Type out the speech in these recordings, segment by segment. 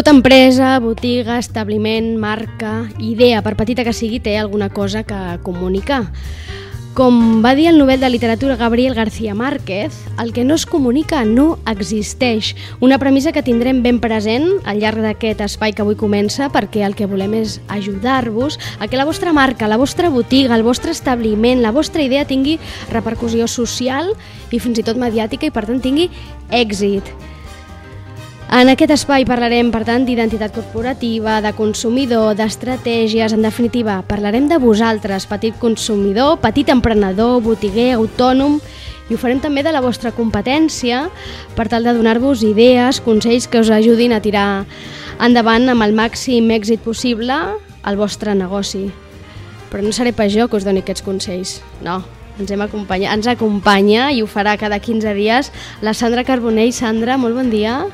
Tota empresa, botiga, establiment, marca, idea, per petita que sigui, té alguna cosa que comunicar. Com va dir el Nobel de Literatura Gabriel García Márquez, el que no es comunica no existeix. Una premissa que tindrem ben present al llarg d'aquest espai que avui comença perquè el que volem és ajudar-vos a que la vostra marca, la vostra botiga, el vostre establiment, la vostra idea tingui repercussió social i fins i tot mediàtica i per tant tingui èxit. En aquest espai parlarem, per tant, d'identitat corporativa, de consumidor, d'estratègies, en definitiva, parlarem de vosaltres, petit consumidor, petit emprenedor, botiguer, autònom, i ho farem també de la vostra competència per tal de donar-vos idees, consells que us ajudin a tirar endavant amb el màxim èxit possible el vostre negoci. Però no seré pas jo que us doni aquests consells, no. Ens, hem acompanyat, ens acompanya i ho farà cada 15 dies la Sandra Carbonell. Sandra, molt bon dia.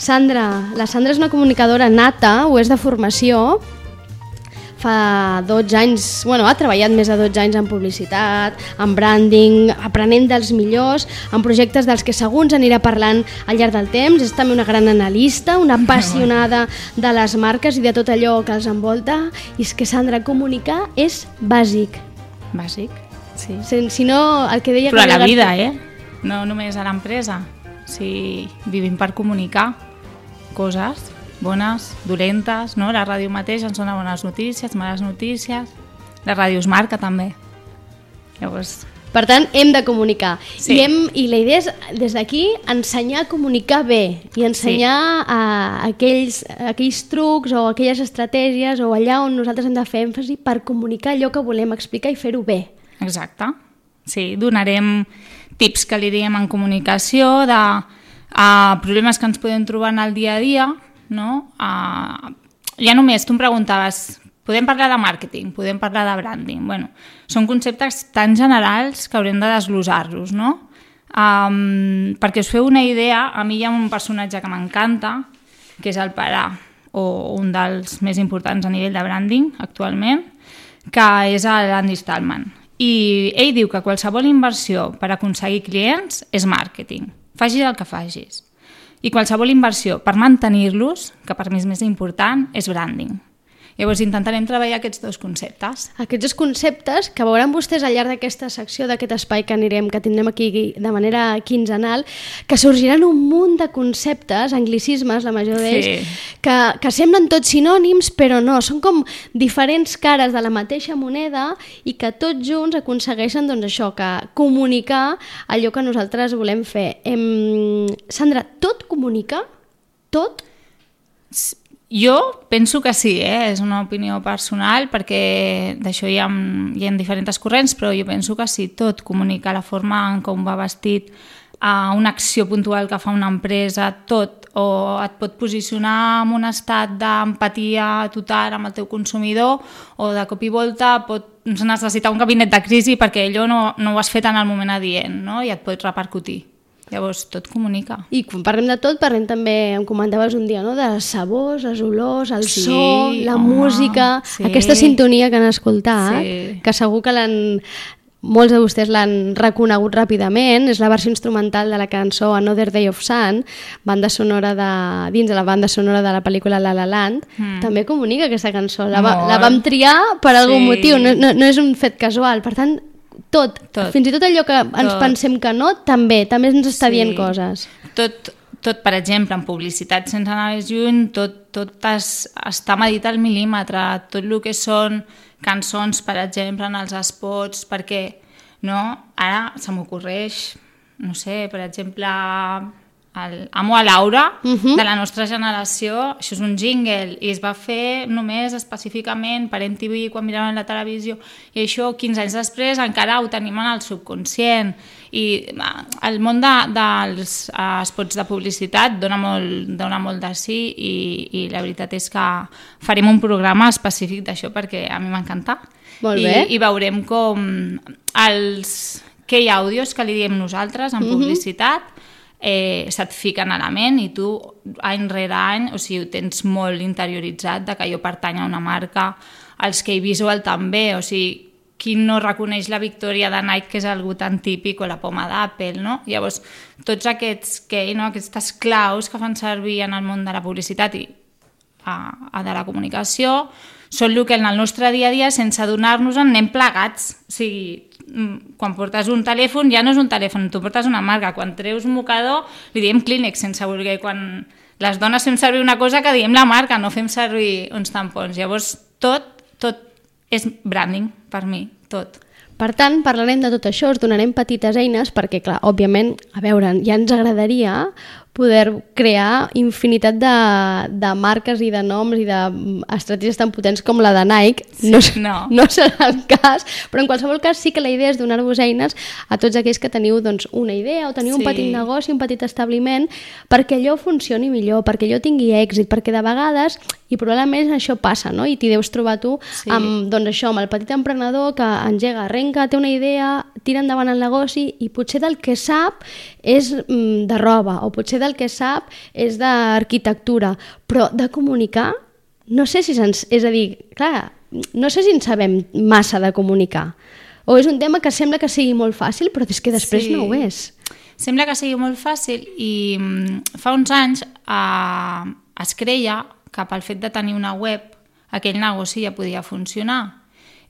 Sandra, la Sandra és una comunicadora nata, ho és de formació, fa 12 anys, bueno, ha treballat més de 12 anys en publicitat, en branding, aprenent dels millors, en projectes dels que segur ens anirà parlant al llarg del temps, és també una gran analista, una apassionada de les marques i de tot allò que els envolta, i és que Sandra, comunicar és bàsic. Bàsic, sí. Si, si no, el que deia... Però a la vida, eh? No només a l'empresa. Si vivim per comunicar coses bones, dolentes, no? La ràdio mateix ens dona bones notícies, males notícies. La ràdio es marca també. Llavors, Per tant, hem de comunicar. Sí. I, hem, I la idea és, des d'aquí, ensenyar a comunicar bé i ensenyar a aquells, aquells trucs o aquelles estratègies o allà on nosaltres hem de fer èmfasi per comunicar allò que volem explicar i fer-ho bé. Exacte. Sí, donarem tips que li diem en comunicació de a problemes que ens podem trobar en el dia a dia, no? A, ja només, tu em preguntaves, podem parlar de màrqueting, podem parlar de branding, bueno, són conceptes tan generals que haurem de desglosar-los, no? Um, perquè us feu una idea, a mi hi ha un personatge que m'encanta, que és el pare, o un dels més importants a nivell de branding actualment, que és l'Andy Stallman. I ell diu que qualsevol inversió per aconseguir clients és màrqueting. Facis el que facis. I qualsevol inversió per mantenir-los, que per mi és més important, és branding. Llavors intentarem treballar aquests dos conceptes. Aquests dos conceptes que veuran vostès al llarg d'aquesta secció, d'aquest espai que anirem, que tindrem aquí de manera quinzenal, que sorgiran un munt de conceptes, anglicismes, la major d'ells, Sí. que, que semblen tots sinònims, però no, són com diferents cares de la mateixa moneda i que tots junts aconsegueixen doncs, això, que comunicar allò que nosaltres volem fer. Em... Sandra, tot comunica? Tot? Jo penso que sí, eh? és una opinió personal perquè d'això hi, ha, hi ha diferents corrents, però jo penso que sí, tot comunica la forma en com va vestit a una acció puntual que fa una empresa, tot, o et pot posicionar en un estat d'empatia total amb el teu consumidor o de cop i volta pot necessitar un gabinet de crisi perquè allò no, no ho has fet en el moment adient no? i et pot repercutir. Llavors, tot comunica. I quan parlem de tot, parlem també, em comentaves un dia, no? de sabors, les olors, el Sí, so, la home, música, sí. aquesta sintonia que han escoltat, Sí. que segur que l'han molts de vostès l'han reconegut ràpidament, és la versió instrumental de la cançó Another Day of Sun, banda sonora de, dins de la banda sonora de la pel·lícula La La Land, mm. també comunica aquesta cançó. La, va, Molt. la vam triar per algun Sí. motiu, no, no, no és un fet casual. Per tant, tot, Tot. fins i tot allò que ens Tot. pensem que no, també, també ens està Sí. dient coses. Tot, tot, per exemple, en publicitat sense anar més lluny, tot, tot es, està medit al mil·límetre, tot el que són cançons, per exemple, en els spots, perquè no, ara se m'ocorreix, no sé, per exemple, el Amo a Laura, Mhm. de la nostra generació, això és un jingle, i es va fer només específicament per MTV quan miraven la televisió, i això 15 anys després encara ho tenim en el subconscient. I el món de, dels eh, spots de publicitat dona molt, dona molt de sí i, i la veritat és que farem un programa específic d'això perquè a mi m'encanta. I. I veurem com els que hi ha àudios que li diem nosaltres en publicitat eh, se't fiquen a la ment i tu any rere any o sigui, ho tens molt interioritzat de que jo pertany a una marca, els que visual també, o sigui, qui no reconeix la victòria de Nike, que és algú tan típic, o la poma d'Apple, no? Llavors, tots aquests que, no? aquestes claus que fan servir en el món de la publicitat i a, a de la comunicació són el que en el nostre dia a dia, sense adonar-nos, en anem plegats. O sigui, quan portes un telèfon ja no és un telèfon, tu portes una marca. Quan treus un mocador li diem Kleenex sense voler. Quan les dones fem servir una cosa que diem la marca, no fem servir uns tampons. Llavors, tot, tot és branding per mi, tot. Per tant, parlarem de tot això, us donarem petites eines perquè, clar, òbviament, a veure, ja ens agradaria poder crear infinitat de, de marques i de noms i d'estratègies tan potents com la de Nike. Sí, no, no. no serà el cas, però en qualsevol cas sí que la idea és donar-vos eines a tots aquells que teniu doncs, una idea o teniu sí. un petit negoci, un petit establiment, perquè allò funcioni millor, perquè allò tingui èxit, perquè de vegades, i probablement això passa, no? i t'hi deus trobar tu sí. amb, doncs això, amb el petit emprenedor que engega, arrenca, té una idea, tira endavant el negoci i potser del que sap és mm, de roba o potser del que sap és d'arquitectura, però de comunicar no sé si se'ns... És a dir, clar, no sé si en sabem massa de comunicar. O és un tema que sembla que sigui molt fàcil, però és que després sí. no ho és. Sembla que sigui molt fàcil i mm, fa uns anys eh, es creia que pel fet de tenir una web aquell negoci ja podia funcionar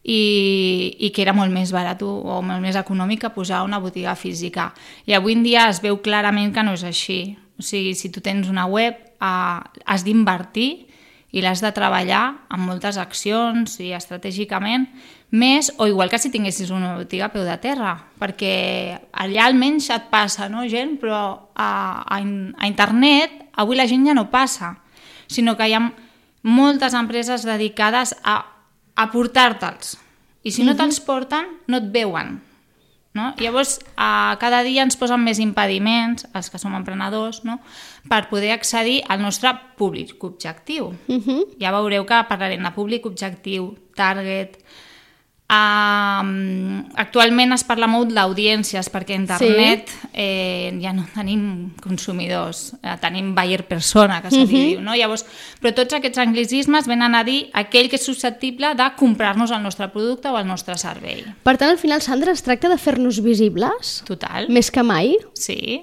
i, i que era molt més barat o molt més econòmic que posar una botiga física. I avui en dia es veu clarament que no és així. O sigui, si tu tens una web, eh, has d'invertir i l'has de treballar amb moltes accions i estratègicament, més o igual que si tinguessis una botiga a peu de terra, perquè allà almenys et passa, no, gent? Però a, a, a internet avui la gent ja no passa, sinó que hi ha moltes empreses dedicades a a portar-te'ls. I si no te'ls porten, no et veuen. No? Llavors, a cada dia ens posen més impediments, els que som emprenedors, no? per poder accedir al nostre públic objectiu. Uh -huh. Ja veureu que parlarem de públic objectiu, target, Uh, actualment es parla molt d'audiències perquè a internet sí. eh, ja no tenim consumidors, eh, tenim buyer persona, que se uh -huh. diu, no? Llavors, però tots aquests anglicismes venen a dir aquell que és susceptible de comprar-nos el nostre producte o el nostre servei. Per tant, al final, Sandra, es tracta de fer-nos visibles? Total. Més que mai? Sí,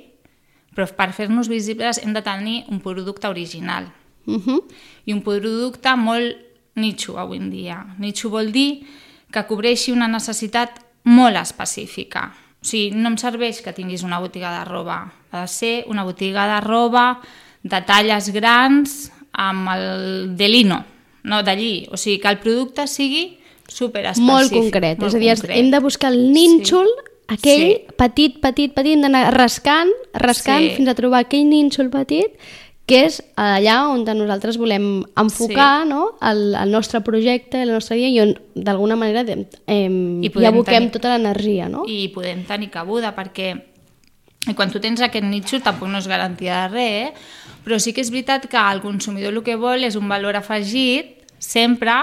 però per fer-nos visibles hem de tenir un producte original. Uh -huh. I un producte molt nicho avui en dia. Nicho vol dir que cobreixi una necessitat molt específica. O sigui, no em serveix que tinguis una botiga de roba. Ha de ser una botiga de roba de talles grans amb el delino, no d'allí. O sigui, que el producte sigui super específic. Molt concret. Molt és a dir, concret. hem de buscar el nínxol, sí. aquell sí. petit, petit, petit, hem d'anar rascant, rascant sí. fins a trobar aquell nínxol petit que és allà on nosaltres volem enfocar sí. no? el, el nostre projecte, el nostre dia, i on d'alguna manera eh, hi aboquem tenir, tota l'energia. No? I podem tenir cabuda, perquè i quan tu tens aquest nitxo tampoc no és garantia de res, eh? però sí que és veritat que el consumidor el que vol és un valor afegit sempre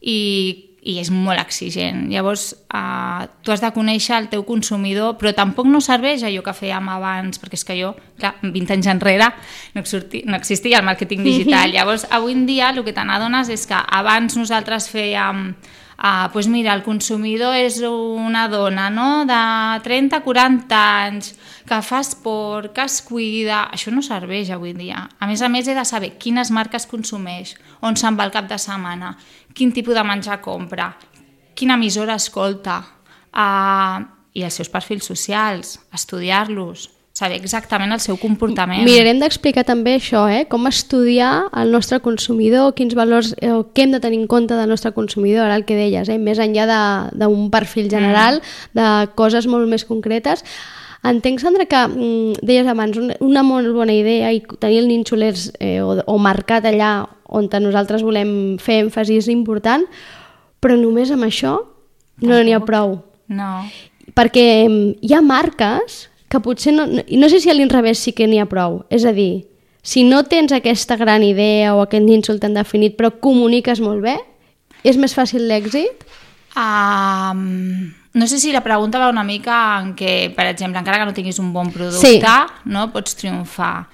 i i és molt exigent. Llavors, eh, tu has de conèixer el teu consumidor, però tampoc no serveix allò que fèiem abans, perquè és que jo, clar, 20 anys enrere no, exorti, no existia el màrqueting digital. Llavors, avui en dia el que te n'adones és que abans nosaltres fèiem Ah, pues mira, el consumidor és una dona no? de 30-40 anys que fa esport, que es cuida... Això no serveix avui dia. A més a més, he de saber quines marques consumeix, on se'n va el cap de setmana, quin tipus de menjar compra, quina emissora escolta, uh, i els seus perfils socials, estudiar-los, saber exactament el seu comportament. Mirarem d'explicar també això, eh? com estudiar el nostre consumidor, quins valors, eh, què hem de tenir en compte del nostre consumidor, ara el que deies, eh? més enllà d'un perfil general, mm. de coses molt més concretes. Entenc, Sandra, que mm, deies abans, una, una molt bona idea i tenir el nínxolers eh, o, o marcat allà on nosaltres volem fer èmfasi és important, però només amb això no n'hi ha prou. No. Perquè mm, hi ha marques que potser no... No sé si a l'inrevés sí que n'hi ha prou. És a dir, si no tens aquesta gran idea o aquest nínxol tan definit però comuniques molt bé, és més fàcil l'èxit? Um, no sé si la pregunta va una mica en què, per exemple, encara que no tinguis un bon producte, sí. no pots triomfar.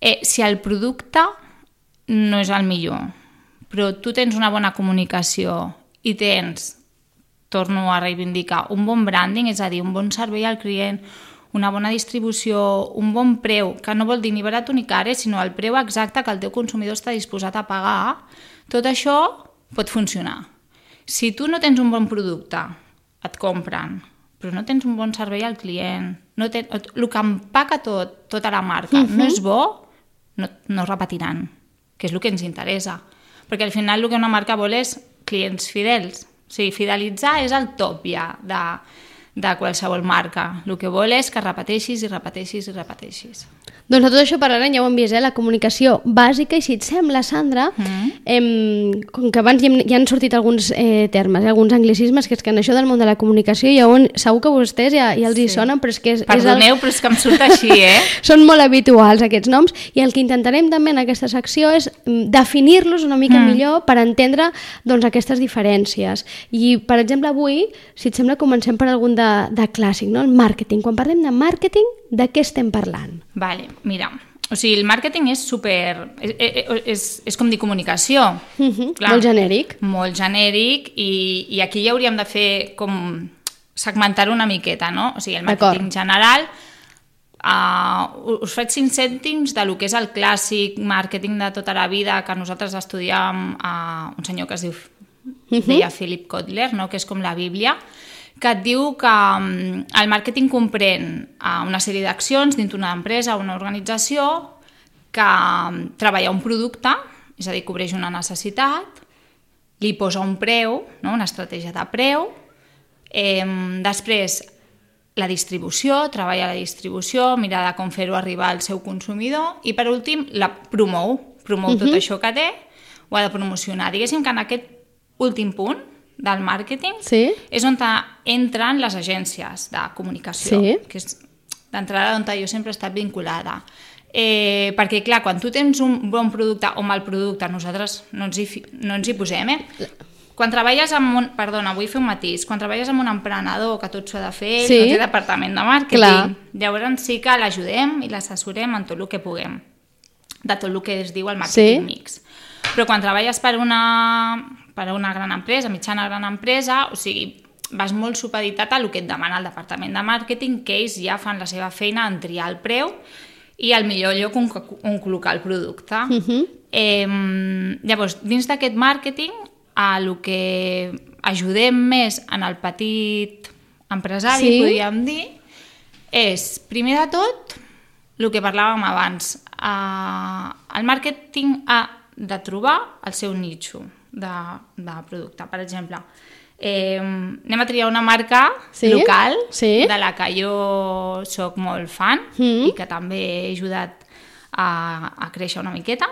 Eh, si el producte no és el millor, però tu tens una bona comunicació i tens torno a reivindicar, un bon branding, és a dir, un bon servei al client, una bona distribució, un bon preu, que no vol dir ni barat ni car, eh, sinó el preu exacte que el teu consumidor està disposat a pagar, tot això pot funcionar. Si tu no tens un bon producte, et compren, però no tens un bon servei al client, no ten... el que empaca tot, tota la marca, uh -huh. no és bo, no, no repetiran, que és el que ens interessa. Perquè al final el que una marca vol és clients fidels. O sigui, fidelitzar és el top ja de, de qualsevol marca. El que vol és que repeteixis i repeteixis i repeteixis. Doncs de tot això parlarem, ja ho hem vist, eh? la comunicació bàsica, i si et sembla, Sandra, mm em, com que abans ja, hem, ja han sortit alguns eh, termes, eh, alguns anglicismes, que és que en això del món de la comunicació ja on, segur que vostès ja, ja els sí. hi sonen, però és que... És, Perdoneu, és el... però és que em surt així, eh? Són molt habituals aquests noms, i el que intentarem també en aquesta secció és mm, definir-los una mica mm. millor per entendre doncs, aquestes diferències. I, per exemple, avui, si et sembla, comencem per algun de, de clàssic, no? el màrqueting. Quan parlem de màrqueting, de què estem parlant? Vale, mira, o sigui, el màrqueting és super... És, és, és com dir comunicació. Uh -huh, Clar, molt genèric. Molt genèric i, i aquí ja hauríem de fer com segmentar una miqueta, no? O sigui, el màrqueting general uh, us faig cinc cèntims de lo que és el clàssic màrqueting de tota la vida que nosaltres estudiàvem a uh, un senyor que es diu uh -huh. deia Philip Kotler, no? que és com la Bíblia, que et diu que mm, el màrqueting comprèn eh, una sèrie d'accions dins d'una empresa o una organització que mm, treballa un producte, és a dir, cobreix una necessitat, li posa un preu, no? una estratègia de preu, eh, després la distribució, treballa la distribució, mira de com fer-ho arribar al seu consumidor i per últim la promou, promou uh -huh. tot això que té, ho ha de promocionar. Diguéssim que en aquest últim punt del màrqueting sí. és on entren les agències de comunicació, sí. que és d'entrada on jo sempre he estat vinculada. Eh, perquè, clar, quan tu tens un bon producte o mal producte, nosaltres no ens hi, no ens hi posem, eh? Quan treballes amb un... Perdona, vull fer un matís. Quan treballes amb un emprenedor que tot s'ho ha de fer, sí. no té departament de màrqueting, llavors sí que l'ajudem i l'assessorem en tot el que puguem, de tot el que es diu el màrqueting sí. mix. Però quan treballes per una, per a una gran empresa, mitjana gran empresa, o sigui, vas molt supeditat a el que et demana el departament de màrqueting, que ells ja fan la seva feina en triar el preu i el millor lloc on, on col·locar el producte. Uh mhm. -huh. eh, llavors, dins d'aquest màrqueting, a el que ajudem més en el petit empresari, sí. podríem dir, és, primer de tot, el que parlàvem abans, eh, el màrqueting ha de trobar el seu nitxo de, de producte. Per exemple, eh, anem a triar una marca sí? local sí? de la que jo sóc molt fan mm. i que també he ajudat a, a créixer una miqueta,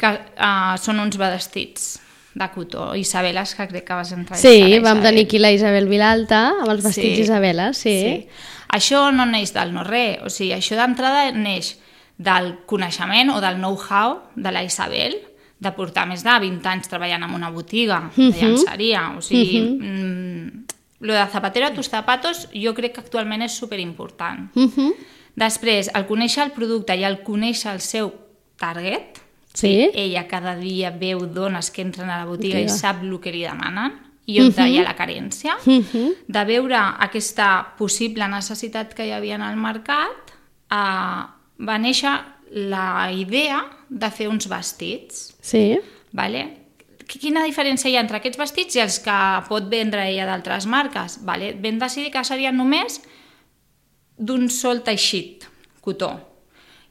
que uh, són uns vestits de cotó, Isabeles, que crec que vas entrar. Sí, vam tenir aquí la Isabel Vilalta amb els vestits sí, Isabeles, sí. sí. Això no neix del no-res, o sigui, això d'entrada neix del coneixement o del know-how de la Isabel, de portar més de 20 anys treballant en una botiga uh -huh. de mhm. llançaria. O sigui, uh -huh. mm, lo de zapatero a tus zapatos jo crec que actualment és superimportant. Uh -huh. Després, el conèixer el producte i el conèixer el seu target, sí. ella cada dia veu dones que entren a la botiga Botiga. i sap el que li demanen, i on uh -huh. hi ha la carència, uh -huh. de veure aquesta possible necessitat que hi havia en el mercat, eh, va néixer la idea de fer uns vestits. Sí. Vale? Quina diferència hi ha entre aquests vestits i els que pot vendre ella d'altres marques? Vale? Vam decidir que serien només d'un sol teixit, cotó.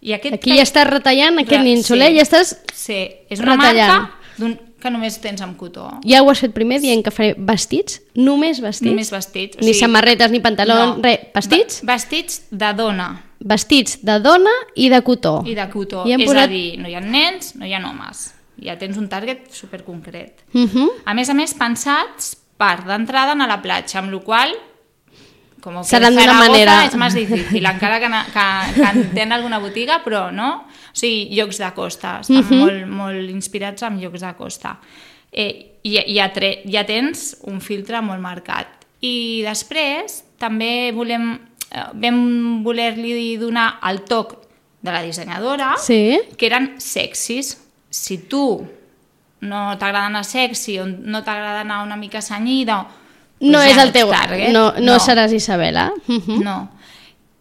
I aquest Aquí ja estàs retallant aquest ninxoler, sí, ja estàs Sí, és una retallant. marca que només tens amb cotó. Ja ho has fet primer dient que faré vestits, només vestits. Només vestits. O sigui, ni samarretes, ni pantalons, no. res. Vestits? Va, vestits de dona. Vestits de dona i de cotó. I de cotó. I és posat... a dir, no hi ha nens, no hi ha homes. Ja tens un target superconcret. Uh -huh. A més a més, pensats per d'entrada a la platja, amb la qual com que Seran d'una manera... és més difícil, encara que, que, que en tenen alguna botiga, però no o sigui, llocs de costa, estan uh mhm. -huh. molt, molt inspirats en llocs de costa. Eh, i, ja, tre, ja tens un filtre molt marcat. I després també volem, eh, vam voler-li donar el toc de la dissenyadora, sí. que eren sexis. Si tu no t'agrada anar sexy o no t'agrada anar una mica senyida No és el teu... target. No, no, seràs Isabela. Uh -huh. No.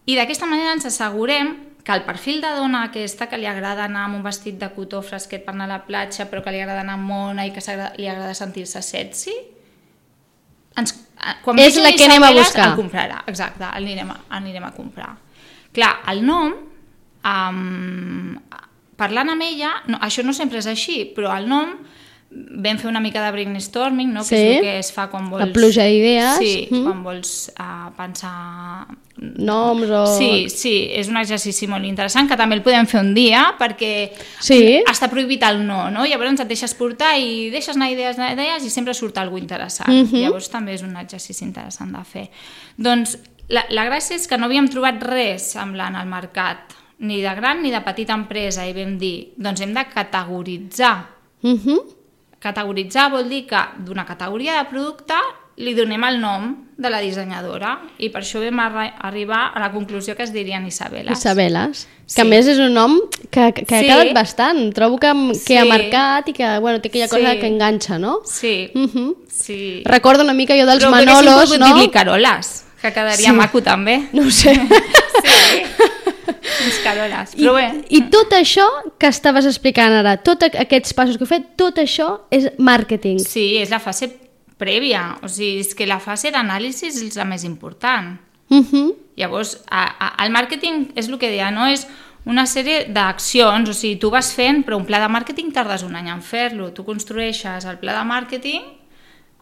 I d'aquesta manera ens assegurem que el perfil de dona aquesta que li agrada anar amb un vestit de cotó fresquet per anar a la platja, però que li agrada anar mona i que s'agrada- li agrada sentir-se sexy, ens, eh, quan És la que anem a buscar. El comprarà, exacte, el anirem a, anirem a comprar. Clar, el nom, um, parlant amb ella, no, això no sempre és així, però el nom vam fer una mica de brainstorming, no? que Sí. és el que es fa quan vols... pluja d'idees. Sí, Mm. quan vols uh, pensar Noms o... Sí, sí, és un exercici molt interessant que també el podem fer un dia perquè Sí. està prohibit el no, no? Llavors et deixes portar i deixes anar idees, anar idees i sempre surt alguna interessant. Mhm. Llavors també és un exercici interessant de fer. Doncs la, la gràcia és que no havíem trobat res semblant al mercat, ni de gran ni de petita empresa, i vam dir, doncs hem de categoritzar. Uh -huh. Categoritzar vol dir que d'una categoria de producte li donem el nom de la dissenyadora i per això vam arri- arribar a la conclusió que es dirien Isabeles. Isabeles. Sí. Que a més és un nom que, que Sí. ha quedat bastant. Trobo que, que ha Sí. marcat i que bueno, té aquella cosa Sí. que enganxa, no? Sí, Uh -huh. sí. Recordo una mica jo dels Però Manolos, no? dir-li Caroles, que quedaria Sí. maco també. No sé. Sí, uns Caroles. I, Però bé, I tot això que estaves explicant ara, tots aquests passos que heu fet, tot això és màrqueting. sí, és la fase prèvia. O sigui, és que la fase d'anàlisi és la més important. Uh -huh. Llavors, a, a, el màrqueting és el que deia, no? És una sèrie d'accions, o sigui, tu vas fent, però un pla de màrqueting tardes un any en fer-lo. Tu construeixes el pla de màrqueting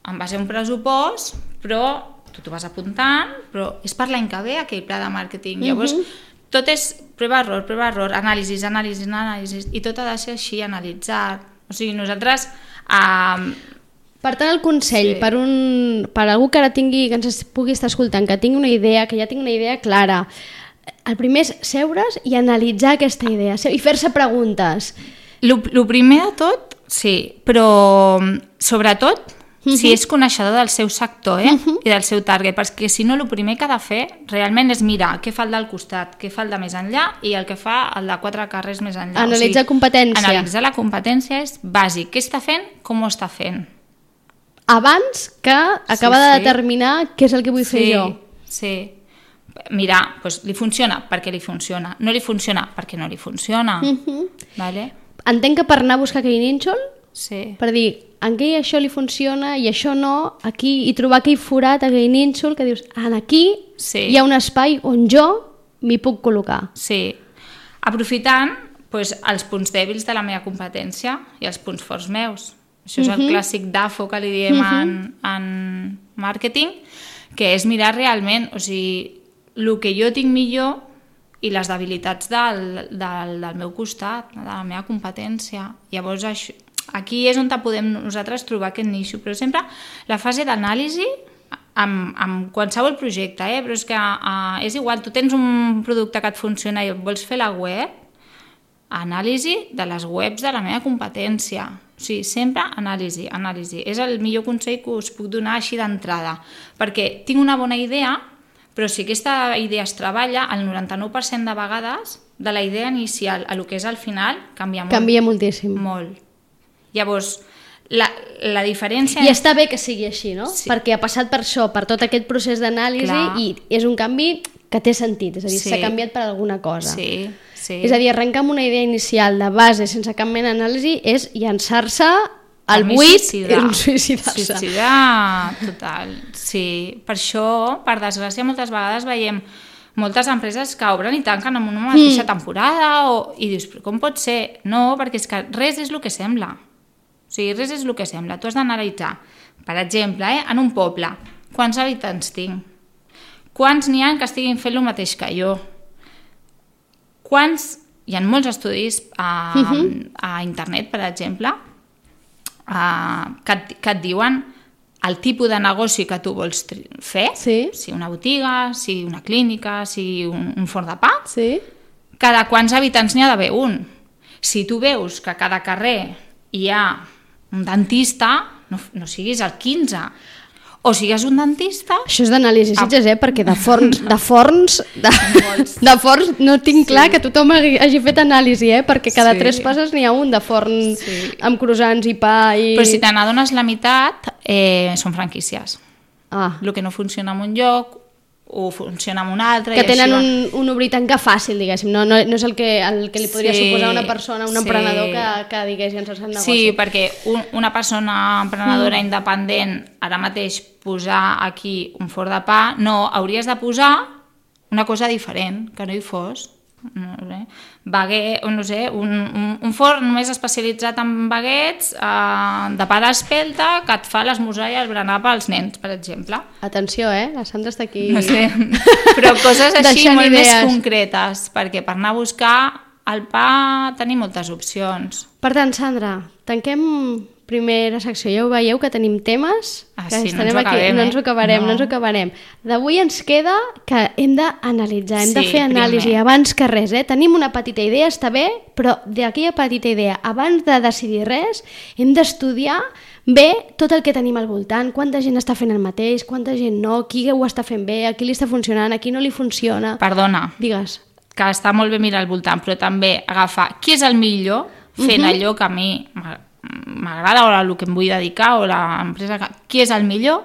en base a un pressupost, però tu t'ho vas apuntant, però és per l'any que ve aquell pla de màrqueting. Llavors, tot és prova, error, prova, error, anàlisis, anàlisis, anàlisis, i tot ha de ser així, analitzat. O sigui, nosaltres... Eh, Per tant, el consell Sí. per, un, per algú que ara tingui, que ens pugui estar escoltant, que tingui una idea, que ja tingui una idea clara, el primer és seure's i analitzar aquesta idea i fer-se preguntes. Lo, lo primer de tot, sí, però mm, sobretot si és coneixedor del seu sector eh? i del seu target, perquè si no el primer que ha de fer realment és mirar què fa el del costat, què fa el de més enllà i el que fa el de quatre carrers més enllà. Analitzar competència. Analitzar la competència és bàsic. Què està fent? Com ho està fent? Abans que acabar Sí, de sí. determinar què és el que vull fer sí, jo. Sí. Mirar, doncs li funciona perquè li funciona. No li funciona perquè no li funciona. Mhm. vale? Entenc que per anar a buscar aquell nínxol, Sí. per dir, en què això li funciona i això no, aquí, i trobar aquell forat, aquell nínxol, que dius, en aquí Sí. hi ha un espai on jo m'hi puc col·locar. Sí, aprofitant doncs, els punts dèbils de la meva competència i els punts forts meus. Això és el clàssic DAFO que li diem en, en màrqueting, que és mirar realment, o sigui, el que jo tinc millor i les debilitats del, del, del meu costat, de la meva competència. Llavors, això, aquí és on podem nosaltres trobar aquest nicho, però sempre la fase d'anàlisi amb, amb qualsevol projecte, eh? però és que uh, és igual, tu tens un producte que et funciona i vols fer la web, anàlisi de les webs de la meva competència. O sigui, sempre anàlisi, anàlisi. És el millor consell que us puc donar així d'entrada, perquè tinc una bona idea, però si aquesta idea es treballa, el 99% de vegades, de la idea inicial a lo que és al final, canvia molt. Canvia moltíssim. Molt. Llavors, la, la diferència... I està bé que sigui així, no? Sí. Perquè ha passat per això, per tot aquest procés d'anàlisi i és un canvi que té sentit, és a dir, Sí. s'ha canviat per alguna cosa. Sí, sí. És a dir, arrencar amb una idea inicial de base sense cap mena d'anàlisi és llançar-se al buit suïcidar. i suïcidar-se. Suïcidar, total. Sí, per això, per desgràcia, moltes vegades veiem moltes empreses que obren i tanquen en una mateixa temporada o, i dius, com pot ser? No, perquè és que res és el que sembla. O sigui, res és el que sembla. Tu has d'analitzar. Per exemple, eh, en un poble, quants habitants tinc? Quants n'hi ha que estiguin fent el mateix que jo? Quants... Hi ha molts estudis a, a internet, per exemple, uh, que, et, que et diuen el tipus de negoci que tu vols fer, Sí. si una botiga, si una clínica, si un, un forn de pa, Sí? cada quants habitants n'hi ha d'haver un. Si tu veus que a cada carrer hi ha un dentista, no, no siguis el 15. O sigues un dentista... Això és d'anàlisi, Ah. Sitges, eh? Perquè de forns, de forns, de, de forns no tinc clar que tothom hagi, hagi fet anàlisi, eh? Perquè cada Sí. tres passes n'hi ha un de forn Sí. amb croissants i pa i... Però si te n'adones la meitat, eh, són franquícies. Ah. El que no funciona en un lloc o funciona en un altre. Que tenen un, un obrir tancar fàcil, diguéssim. No, no, no és el que, el que li podria Sí, suposar una persona, un sí. emprenedor que, que digués, el negoci. Sí, perquè un, una persona emprenedora mm. independent, ara mateix posar aquí un forn de pa, no, hauries de posar una cosa diferent, que no hi fos. No sé, baguet, o no sé, un, un, un forn només especialitzat en baguets eh, de pa d'espelta que et fa l'esmorzar i el berenar pels nens, per exemple. Atenció, eh? La Sandra està aquí... No sé, però coses així molt més idees. concretes, perquè per anar a buscar el pa tenim moltes opcions. Per tant, Sandra, tanquem primera secció. Ja ho veieu que tenim temes Ah, que sí, no estarem ens ho aquí. acabem, no eh? ens ho acabarem, no, No. ens ho acabarem. D'avui ens queda que hem d'analitzar, hem de Sí, fer anàlisi primer. abans que res. Eh? Tenim una petita idea, està bé, però d'aquella petita idea, abans de decidir res, hem d'estudiar bé tot el que tenim al voltant, quanta gent està fent el mateix, quanta gent no, qui ho està fent bé, a qui li està funcionant, a qui no li funciona... Perdona, Digues. que està molt bé mirar al voltant, però també agafar qui és el millor fent Mhm. allò que a mi m'agrada o el que em vull dedicar o l'empresa que... Qui és el millor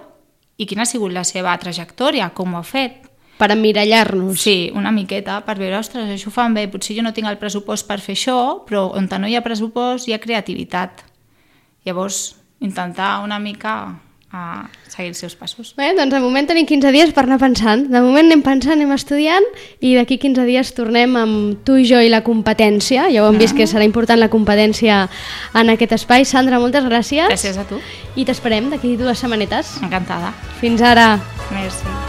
i quina ha sigut la seva trajectòria, com ho ha fet. Per emmirallar-nos. Sí, una miqueta, per veure, ostres, això ho fan bé, potser jo no tinc el pressupost per fer això, però on no hi ha pressupost hi ha creativitat. Llavors, intentar una mica a seguir els seus passos. Bé, doncs de moment tenim 15 dies per anar pensant. De moment anem pensant, anem estudiant i d'aquí 15 dies tornem amb tu i jo i la competència. Ja ho hem vist que serà important la competència en aquest espai. Sandra, moltes gràcies. Gràcies a tu, I t'esperem d'aquí dues setmanetes. encantada. Fins ara. Merci.